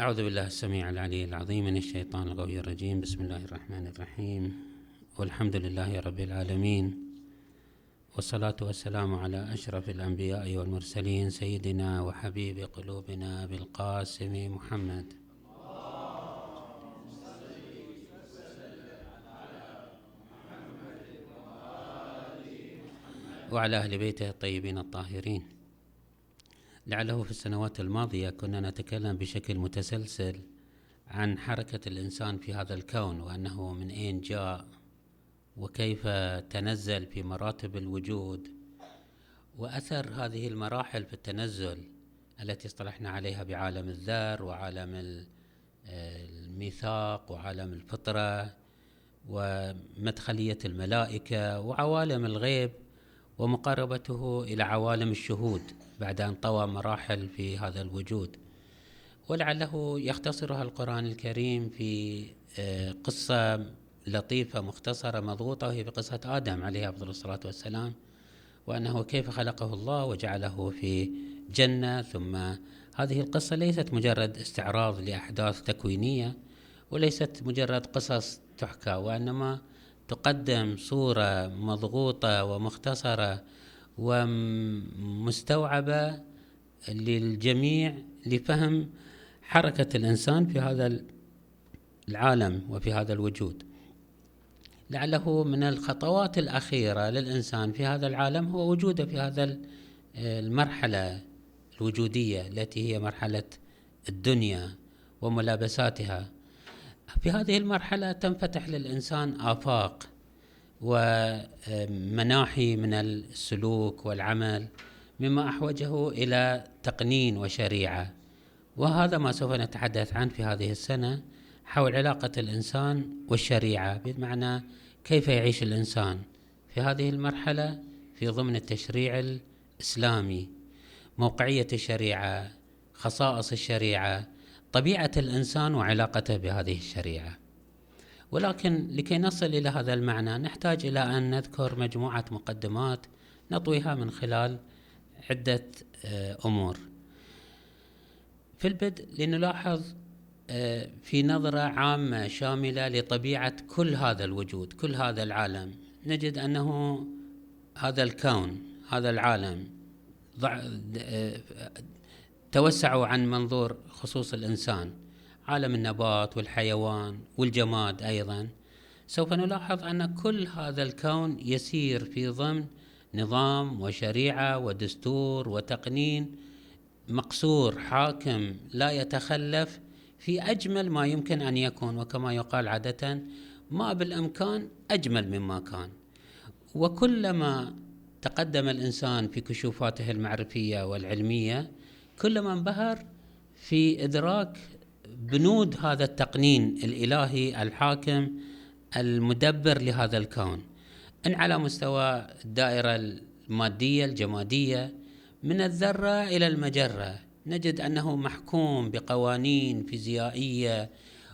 أعوذ بالله السميع العلي العظيم من الشيطان القوي الرجيم. بسم الله الرحمن الرحيم. والحمد لله رب العالمين. والصلاة والسلام على أشرف الأنبياء والمرسلين سيدنا وحبيب قلوبنا بالقاسم محمد. وعلى أهل بيته الطيبين الطاهرين. لعله في السنوات الماضية كنا نتكلم بشكل متسلسل عن حركة الإنسان في هذا الكون وأنه من أين جاء وكيف تنزل في مراتب الوجود وأثر هذه المراحل في التنزل التي اصطلحنا عليها بعالم الذر وعالم الميثاق وعالم الفطرة ومدخلية الملائكة وعوالم الغيب ومقاربته إلى عوالم الشهود. بعد أن طوى مراحل في هذا الوجود. ولعله يختصرها القرآن الكريم في آه، قصة لطيفة مختصرة مضغوطة وهي بقصة آدم عليه أفضل الصلاة والسلام وأنه كيف خلقه الله وجعله في جنة. ثم هذه القصة ليست مجرد استعراض لأحداث تكوينية وليست مجرد قصص تحكى وإنما تقدم صورة مضغوطة ومختصرة ومستوعبة للجميع لفهم حركة الإنسان في هذا العالم وفي هذا الوجود. لعله من الخطوات الأخيرة للإنسان في هذا العالم هو وجوده في هذا المرحلة الوجودية التي هي مرحلة الدنيا وملابساتها. في هذه المرحلة تنفتح للإنسان آفاق ومناحي من السلوك والعمل مما أحوجه إلى تقنين وشريعة. وهذا ما سوف نتحدث عنه في هذه السنة حول علاقة الإنسان والشريعة بمعنى كيف يعيش الإنسان في هذه المرحلة في ضمن التشريع الإسلامي. موقعية الشريعة خصائص الشريعة طبيعة الإنسان وعلاقته بهذه الشريعة. ولكن لكي نصل إلى هذا المعنى نحتاج إلى أن نذكر مجموعة مقدمات نطويها من خلال عدة آه، أمور. في البدء لنلاحظ آه، في نظرة عامة شاملة لطبيعة كل هذا الوجود كل هذا العالم. نجد أنه هذا الكون هذا العالم آه، توسعوا عن منظور خصوص الإنسان. عالم النبات والحيوان والجماد أيضا سوف نلاحظ أن كل هذا الكون يسير في ضمن نظام وشريعة ودستور وتقنين مقصور حاكم لا يتخلف في أجمل ما يمكن أن يكون وكما يقال عادة ما بالإمكان أجمل مما كان. وكلما تقدم الإنسان في كشوفاته المعرفية والعلمية كلما انبهر في إدراك بنود هذا التقنين الإلهي الحاكم المدبر لهذا الكون. إن على مستوى الدائرة المادية الجمادية من الذرة إلى المجرة نجد أنه محكوم بقوانين فيزيائية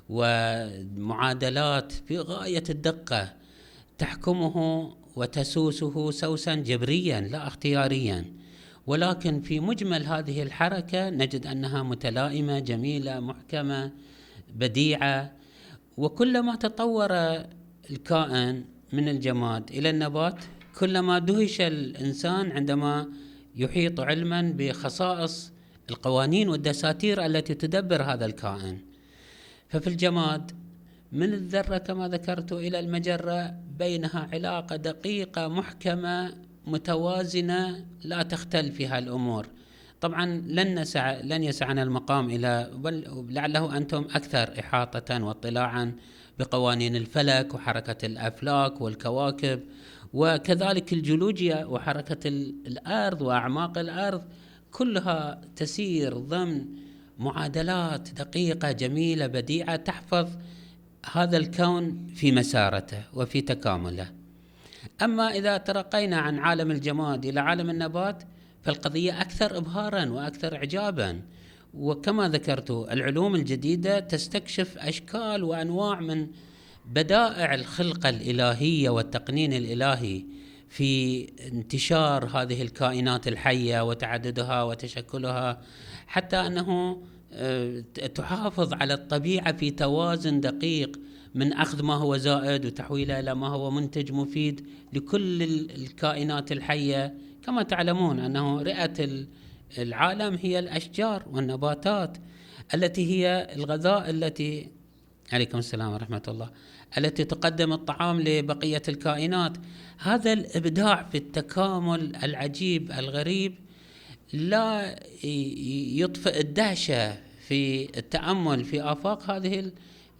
ومعادلات في غاية الدقة تحكمه وتسوسه سوسا جبريا لا اختياريا. ولكن في مجمل هذه الحركة نجد أنها متلائمة جميلة محكمة بديعة وكلما تطور الكائن من الجماد إلى النبات كلما دهش الإنسان عندما يحيط علما بخصائص القوانين والدساتير التي تدبر هذا الكائن. ففي الجماد من الذرة كما ذكرت إلى المجرة بينها علاقة دقيقة محكمة متوازنة لا تختل فيها الأمور طبعا لن نسع لن يسعنا المقام إلى بل لعله أنتم أكثر إحاطة واطلاعا بقوانين الفلك وحركة الأفلاك والكواكب. وكذلك الجيولوجيا وحركة الأرض وأعماق الأرض كلها تسير ضمن معادلات دقيقة جميلة بديعة تحفظ هذا الكون في مسارته وفي تكامله. أما إذا ترقينا عن عالم الجماد إلى عالم النبات فالقضية أكثر إبهارا وأكثر إعجابا. وكما ذكرت العلوم الجديدة تستكشف أشكال وأنواع من بدائع الخلقة الإلهية والتقنين الإلهي في انتشار هذه الكائنات الحية وتعددها وتشكلها حتى أنه آه، تحافظ على الطبيعة في توازن دقيق من أخذ ما هو زائد وتحويله إلى ما هو منتج مفيد لكل الكائنات الحية. كما تعلمون أنه رئة العالم هي الأشجار والنباتات التي هي الغذاء التي عليكم السلام ورحمة الله. التي تقدم الطعام لبقية الكائنات. هذا الإبداع في التكامل العجيب الغريب لا يطفئ الدهشة في التأمل في آفاق هذه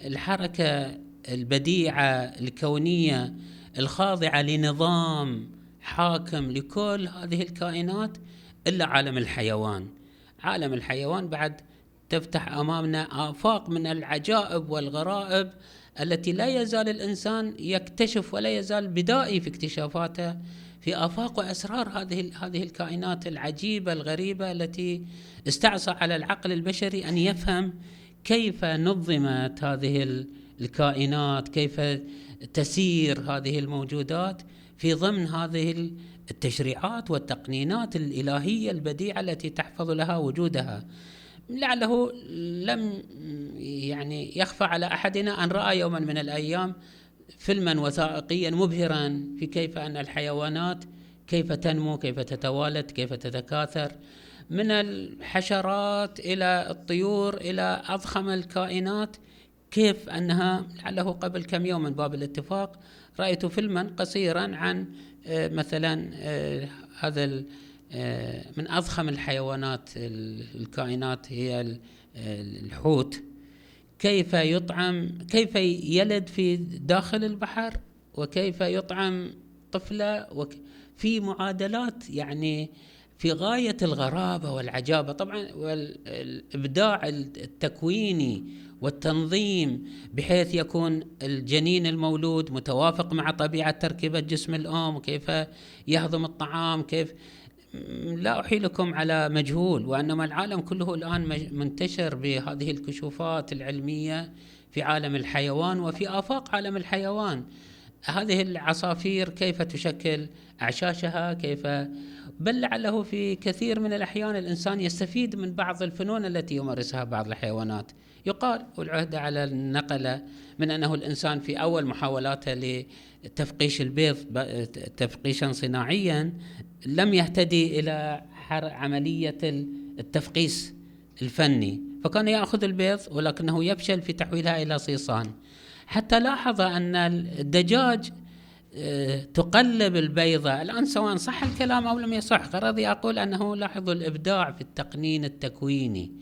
الحركة البديعة الكونية الخاضعة لنظام حاكم لكل هذه الكائنات إلا عالم الحيوان. عالم الحيوان بعد تفتح أمامنا آفاق من العجائب والغرائب التي لا يزال الإنسان يكتشف ولا يزال بدائي في اكتشافاته في آفاق وأسرار هذه هذه الكائنات العجيبة الغريبة التي استعصى على العقل البشري أن يفهم كيف نظمت هذه الكائنات؟ كيف تسير هذه الموجودات في ضمن هذه التشريعات والتقنينات الإلهية البديعة التي تحفظ لها وجودها؟ لعله لم يعني يخفى على أحدنا أن رأى يوما من الأيام فيلما وثائقيا مبهرا في كيف أن الحيوانات كيف تنمو كيف تتوالد كيف تتكاثر. من الحشرات إلى الطيور إلى أضخم الكائنات. كيف أنها لعله قبل كم يوم من باب الاتفاق. رأيت فيلما قصيرا عن آه، مثلا آه، هذا آه، من أضخم الحيوانات الكائنات هي الحوت. كيف يطعم كيف يلد في داخل البحر؟ وكيف يطعم طفله؟ في معادلات يعني في غاية الغرابة والعجابة. طبعا والإبداع التكويني والتنظيم بحيث يكون الجنين المولود متوافق مع طبيعة تركيبة جسم الأم وكيف يهضم الطعام كيف لا أحيلكم على مجهول وإنما العالم كله الآن منتشر بهذه الكشوفات العلمية في عالم الحيوان وفي آفاق عالم الحيوان. هذه العصافير كيف تشكل؟ أعشاشها كيف؟ بل لعله في كثير من الأحيان الإنسان يستفيد من بعض الفنون التي يمارسها بعض الحيوانات. يقال والعهد على النقلة من أنه الإنسان في أول محاولاته لتفقيش البيض تفقيشا صناعيا لم يهتدي إلى عملية التفقيس الفني. فكان يأخذ البيض ولكنه يفشل في تحويلها إلى صيصان. حتى لاحظ أن الدجاج آه، تقلب البيضة. الآن سواء صح الكلام أو لم يصح غرضي أقول أنه لاحظوا الإبداع في التقنين التكويني.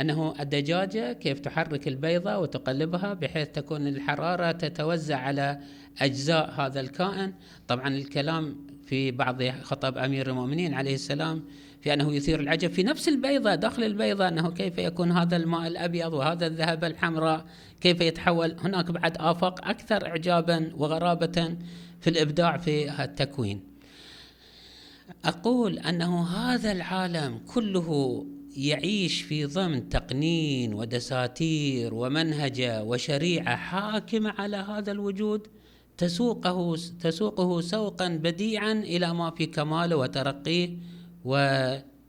أنه الدجاجة كيف تحرك البيضة وتقلبها بحيث تكون الحرارة تتوزع على أجزاء هذا الكائن. طبعا الكلام في بعض خطب أمير المؤمنين عليه السلام في أنه يثير العجب في نفس البيضة داخل البيضة أنه كيف يكون هذا الماء الأبيض وهذا الذهب الحمراء؟ كيف يتحول؟ هناك بعد آفاق أكثر إعجابا وغرابة في الإبداع في التكوين. أقول أنه هذا العالم كله يعيش في ضمن تقنين ودساتير ومنهجة وشريعة حاكمة على هذا الوجود تسوقه تسوقه سوقا بديعا إلى ما في كماله وترقيه.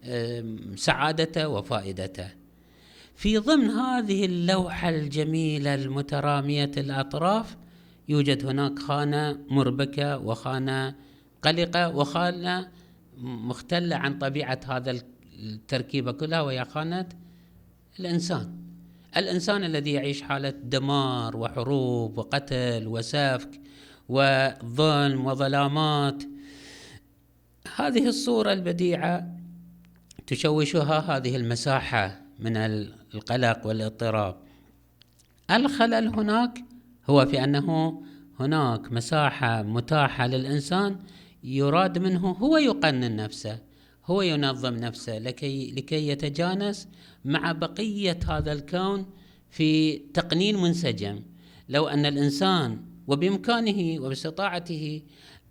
وسعادته وفائدته. في ضمن هذه اللوحة الجميلة المترامية الأطراف يوجد هناك خانة مربكة وخانة قلقة وخانة مختلة عن طبيعة هذا التركيبة كلها وهي خانة الإنسان. الإنسان الذي يعيش حالة دمار وحروب وقتل وسفك وظلم وظلامات هذه الصورة البديعة تشوشها هذه المساحة من القلق والاضطراب. الخلل هناك هو في أنه هناك مساحة متاحة للإنسان يراد منه هو يقنن نفسه هو ينظم نفسه لكي لكي يتجانس مع بقية هذا الكون في تقنين منسجم. لو أن الإنسان وبإمكانه وباستطاعته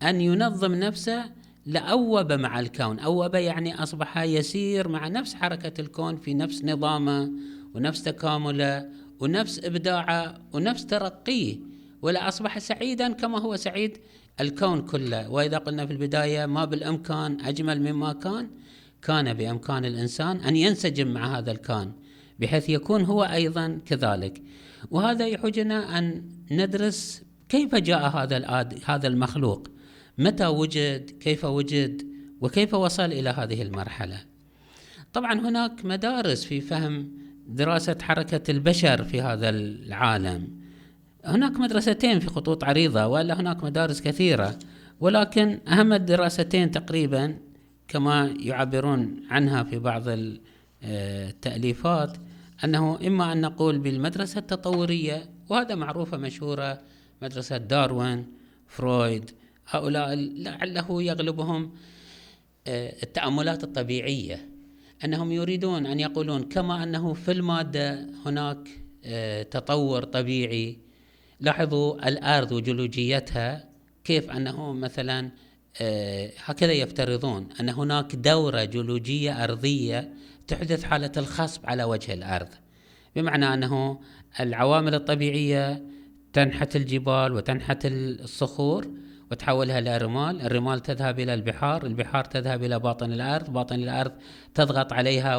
أن ينظم نفسه لأوب مع الكون. أوب يعني أصبح يسير مع نفس حركة الكون في نفس نظامه ونفس تكامله ونفس إبداعه ونفس ترقيه ولا أصبح سعيدا كما هو سعيد الكون كله. وإذا قلنا في البداية ما بالإمكان أجمل مما كان كان بإمكان الإنسان أن ينسجم مع هذا الكون بحيث يكون هو أيضا كذلك. وهذا يحوجنا أن ندرس كيف جاء هذا هذا المخلوق. متى وجد كيف وجد وكيف وصل إلى هذه المرحلة. طبعا هناك مدارس في فهم دراسة حركة البشر في هذا العالم. هناك مدرستين في خطوط عريضة ولا هناك مدارس كثيرة ولكن أهم الدراستين تقريبا كما يعبرون عنها في بعض التأليفات أنه إما أن نقول بالمدرسة التطورية وهذا معروفة مشهورة مدرسة داروين فرويد هؤلاء لعله يغلبهم آه، التأملات الطبيعية. أنهم يريدون أن يقولون كما أنه في المادة هناك آه، تطور طبيعي. لاحظوا الأرض وجيولوجيتها كيف أنه مثلا آه، هكذا يفترضون أن هناك دورة جيولوجية أرضية تحدث حالة الخصب على وجه الأرض. بمعنى أنه العوامل الطبيعية تنحت الجبال وتنحت الصخور وتحولها إلى رمال. الرمال تذهب إلى البحار البحار تذهب إلى باطن الأرض باطن الأرض تضغط عليها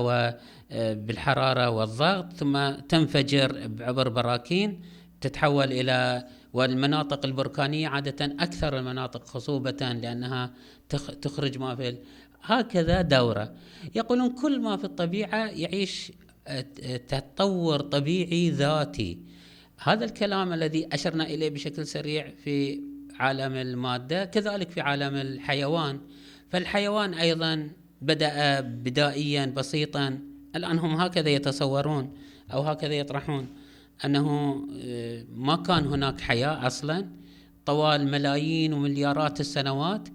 بالحرارة والضغط ثم تنفجر عبر براكين تتحول إلى والمناطق البركانية عادة أكثر المناطق خصوبة لأنها تخرج ما في هكذا دورة. يقولون كل ما في الطبيعة يعيش تطور طبيعي ذاتي. هذا الكلام الذي أشرنا إليه بشكل سريع في عالم المادة كذلك في عالم الحيوان. فالحيوان أيضا بدأ بدائيا بسيطا الآن هم هكذا يتصورون أو هكذا يطرحون أنه آه، ما كان هناك حياة أصلا. طوال ملايين ومليارات السنوات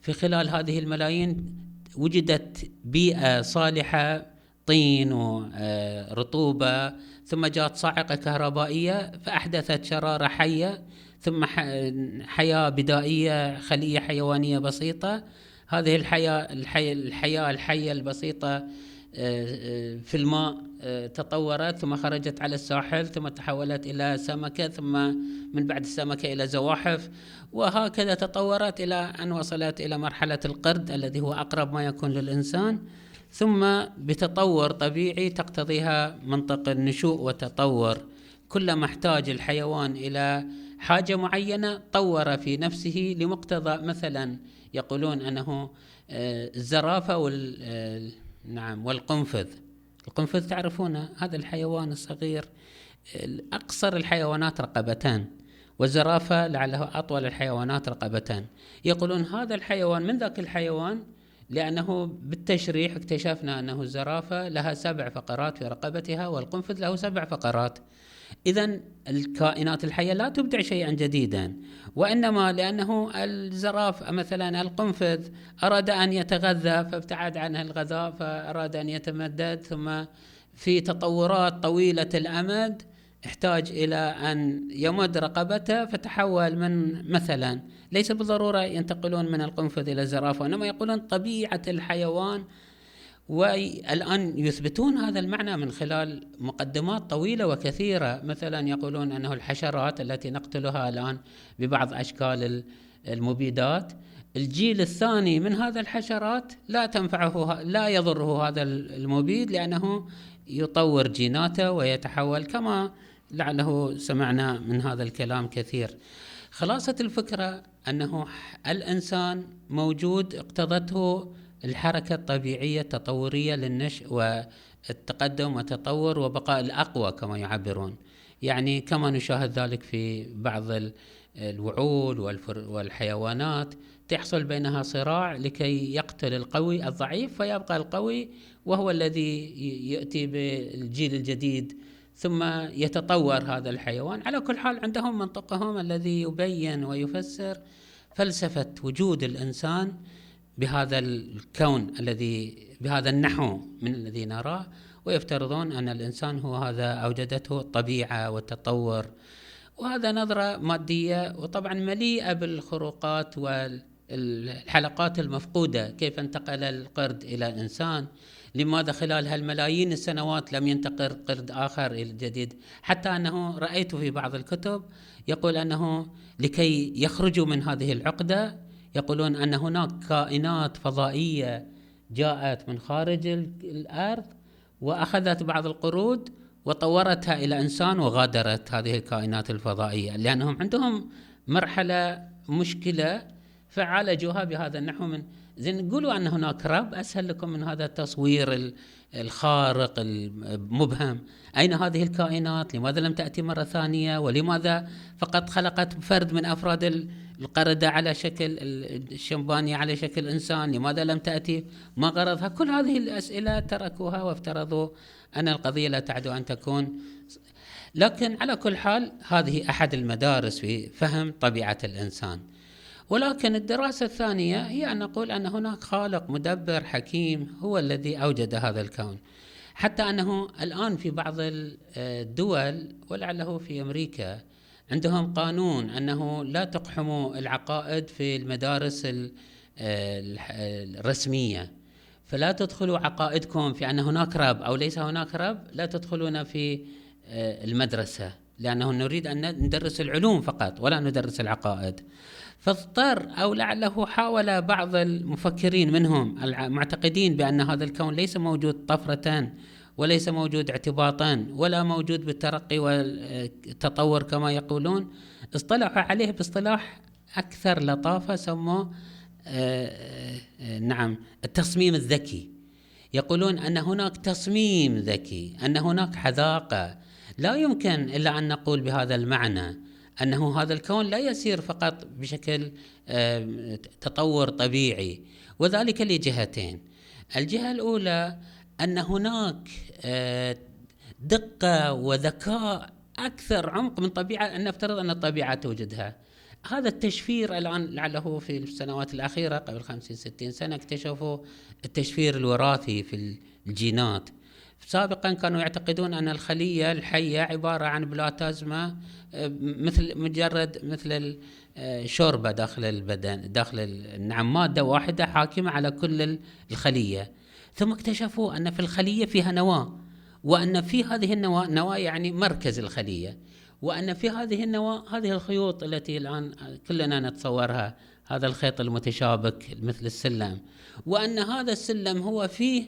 في خلال هذه الملايين وجدت بيئة صالحة طين ورطوبة ثم جاءت صاعقة كهربائية فأحدثت شرارة حية ثم حياة بدائية خلية حيوانية بسيطة. هذه الحياة الحياة, الحياة الحية البسيطة آه، في الماء آه، تطورت ثم خرجت على الساحل ثم تحولت إلى سمكة ثم من بعد السمكة إلى زواحف. وهكذا تطورت إلى أن وصلت إلى مرحلة القرد الذي هو أقرب ما يكون للإنسان. ثم بتطور طبيعي تقتضيها منطق النشوء والتطور. كلما احتاج الحيوان إلى حاجة معينة طور في نفسه لمقتضى مثلا يقولون أنه آه، الزرافة وال آه، نعم والقنفذ. القنفذ تعرفون هذا الحيوان الصغير أقصر الحيوانات رقبتان والزرافة لعله أطول الحيوانات رقبتان. يقولون هذا الحيوان من ذاك الحيوان؟ لأنه بالتشريح اكتشفنا أنه الزرافة لها سبع فقرات في رقبتها والقنفذ له سبع فقرات. إذا الكائنات الحية لا تبدع شيئا جديدا وإنما لأنه الزراف مثلا القنفذ أراد أن يتغذى فابتعد عنه الغذاء فأراد أن يتمدد ثم في تطورات طويلة الأمد احتاج إلى أن يمد رقبته فتحول من مثلا. ليس بالضرورة ينتقلون من القنفذ إلى الزرافة وإنما يقولون طبيعة الحيوان والآن يثبتون هذا المعنى من خلال مقدمات طويلة وكثيرة. مثلا يقولون أنه الحشرات التي نقتلها الآن ببعض أشكال المبيدات. الجيل الثاني من هذا الحشرات لا تنفعه لا يضره هذا المبيد لأنه يطور جيناته ويتحول كما لعله سمعنا من هذا الكلام كثير. خلاصة الفكرة أنه الإنسان موجود اقتضته الحركة الطبيعية التطورية للنشء والتقدم والتطور وبقاء الأقوى كما يعبرون. يعني كما نشاهد ذلك في بعض الوعول والحيوانات تحصل بينها صراع لكي يقتل القوي الضعيف فيبقى القوي وهو الذي يأتي بالجيل الجديد ثم يتطور هذا الحيوان. على كل حال عندهم منطقهم الذي يبين ويفسر فلسفة وجود الإنسان بهذا الكون الذي بهذا النحو من الذي نراه ويفترضون أن الإنسان هو هذا أوجدته الطبيعة والتطور. وهذا نظرة مادية وطبعا مليئة بالخروقات والحلقات المفقودة. كيف انتقل القرد إلى الإنسان لماذا خلال هالملايين السنوات لم ينتقل قرد آخر الجديد حتى أنه رأيت في بعض الكتب يقول أنه لكي يخرجوا من هذه العقدة يقولون أن هناك كائنات فضائية جاءت من خارج الأرض وأخذت بعض القرود وطورتها إلى إنسان وغادرت هذه الكائنات الفضائية لأنهم عندهم مرحلة مشكلة فعالجوها بهذا النحو من زين. قولوا أن هناك رب أسهل لكم من هذا التصوير الخارق المبهم. أين هذه الكائنات؟ لماذا لم تأتي مرة ثانية؟ ولماذا فقط خلقت فرد من أفراد القردة على شكل الشمبانية على شكل إنسان لماذا لم تأتي؟ ما غرضها؟ كل هذه الأسئلة تركوها وافترضوا أن القضية لا تعدو أن تكون. لكن على كل حال هذه أحد المدارس في فهم طبيعة الإنسان. ولكن الدراسة الثانية هي أن نقول أن هناك خالق مدبر حكيم هو الذي أوجد هذا الكون. حتى أنه الآن في بعض الدول ولعله في أمريكا عندهم قانون أنه لا تقحموا العقائد في المدارس الرسمية. فلا تدخلوا عقائدكم في أن هناك رب أو ليس هناك رب لا تدخلون في المدرسة لأنه نريد أن ندرس العلوم فقط ولا ندرس العقائد. فاضطر أو لعله حاول بعض المفكرين منهم المعتقدين بأن هذا الكون ليس موجود طفرة وليس موجود اعتباطا ولا موجود بالترقي والتطور كما يقولون. اصطلحوا عليه باصطلاح أكثر لطافة سموه آه، آه، نعم التصميم الذكي. يقولون أن هناك تصميم ذكي أن هناك حذاقة. لا يمكن إلا أن نقول بهذا المعنى أنه هذا الكون لا يسير فقط بشكل تطور طبيعي وذلك لجهتين. الجهة الأولى أن هناك آه، دقة وذكاء أكثر عمق من طبيعة أن نفترض أن الطبيعة توجدها. هذا التشفير الآن لعله في السنوات الأخيرة قبل 50 60 سنة اكتشفوا التشفير الوراثي في الجينات. سابقا كانوا يعتقدون أن الخلية الحية عبارة عن بلاتازما آه، مثل مجرد مثل الشوربه آه، داخل البدن داخل نعم مادة واحدة حاكمة على كل الخلية. ثم اكتشفوا أن في الخلية فيها نواة وأن في هذه النواة نواة يعني مركز الخلية وأن في هذه النواة هذه الخيوط التي الآن كلنا نتصورها هذا الخيط المتشابك مثل السلم وأن هذا السلم هو فيه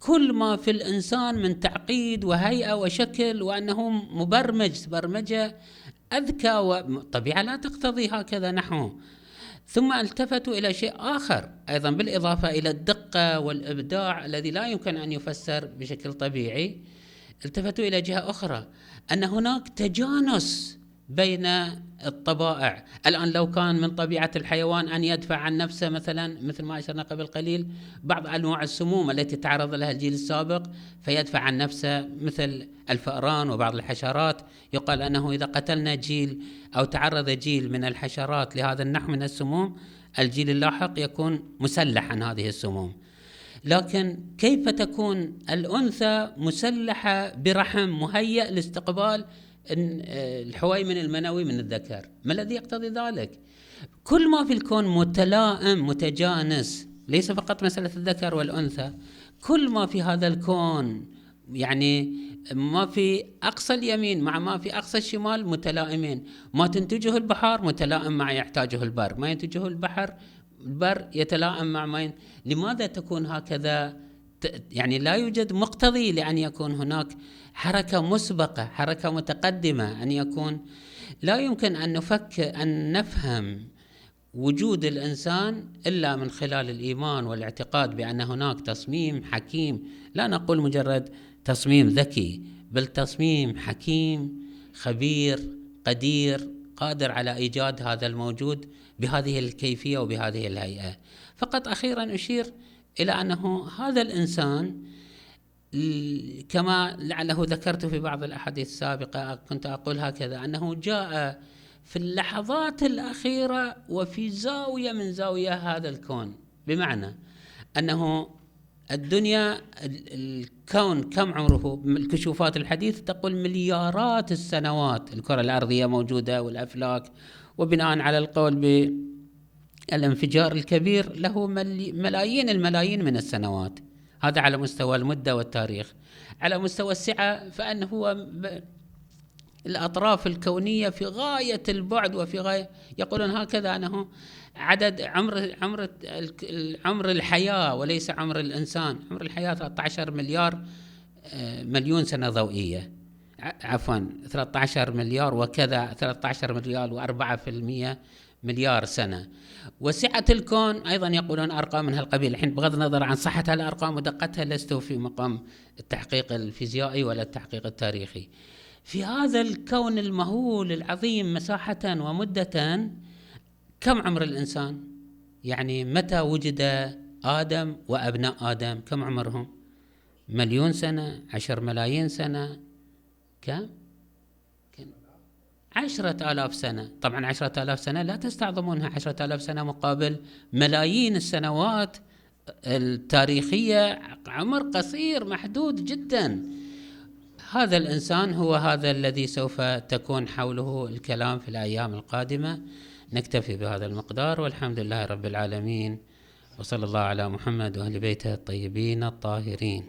كل ما في الإنسان من تعقيد وهيئة وشكل وأنه مبرمج برمجة أذكى والطبيعه لا تقتضي هكذا نحو. ثم التفتوا إلى شيء آخر أيضا بالإضافة إلى الدقة والإبداع الذي لا يمكن أن يفسر بشكل طبيعي. التفتوا إلى جهة أخرى أن هناك تجانس بين الطبائع. الآن لو كان من طبيعة الحيوان أن يدفع عن نفسه مثلا مثل ما أشرنا قبل قليل بعض أنواع السموم التي تعرض لها الجيل السابق فيدفع عن نفسه مثل الفأران وبعض الحشرات. يقال أنه إذا قتلنا جيل أو تعرض جيل من الحشرات لهذا النحو من السموم الجيل اللاحق يكون مسلح عن هذه السموم. لكن كيف تكون الأنثى مسلحة برحم مهيأ لاستقبال آه، الحويمن المنوي من الذكر. ما الذي يقتضي ذلك؟ كل ما في الكون متلائم متجانس ليس فقط مسألة الذكر والأنثى كل ما في هذا الكون يعني ما في أقصى اليمين مع ما في أقصى الشمال متلائمين. ما تنتجه البحار متلائم مع يحتاجه البر. ما ينتجه البحر البر يتلائم مع ما ين... لماذا تكون هكذا؟ يعني لا يوجد مقتضي لأن يكون هناك حركة مسبقة حركة متقدمة أن يكون. لا يمكن أن نفكر أن نفهم وجود الإنسان إلا من خلال الإيمان والاعتقاد بأن هناك تصميم حكيم. لا نقول مجرد تصميم ذكي بل تصميم حكيم خبير قدير قادر على إيجاد هذا الموجود بهذه الكيفية وبهذه الهيئة. فقط أخيرا أشير إلى أنه هذا الإنسان كما لعله ذكرت في بعض الأحاديث السابقة كنت أقول هكذا أنه جاء في اللحظات الأخيرة وفي زاوية من زاوية هذا الكون. بمعنى أنه الدنيا الكون كم عمره؟ الكشوفات الحديث تقول مليارات السنوات. الكرة الأرضية موجودة والأفلاك وبناء على القول بالانفجار الكبير له ملايين الملايين من السنوات. هذا على مستوى المدة والتاريخ. على مستوى السعة فأنه هو الأطراف الكونية في غاية البعد وفي غاية يقولون هكذا أنه عدد عمر عمر عمر الحياة وليس عمر الإنسان. عمر الحياة 13 مليار آه، مليون سنة ضوئية. عفوا 13 مليار وكذا 13 مليار و4% مليار سنة. وسعة الكون أيضا يقولون أرقام من هالقبيل الحين بغض النظر عن صحة هالأرقام ودقتها لست في مقام التحقيق الفيزيائي ولا التحقيق التاريخي. في هذا الكون المهول العظيم مساحة ومدة كم عمر الإنسان؟ يعني متى وجد آدم وأبناء آدم؟ كم عمرهم؟ مليون سنة عشر ملايين سنة كم؟ عشرة آلاف سنة. طبعا عشرة آلاف سنة لا تستعظمونها. عشرة آلاف سنة مقابل ملايين السنوات التاريخية عمر قصير محدود جدا. هذا الإنسان هو هذا الذي سوف تكون حوله الكلام في الأيام القادمة. نكتفي بهذا المقدار والحمد لله رب العالمين. وصلى الله على محمد وأهل بيته الطيبين الطاهرين.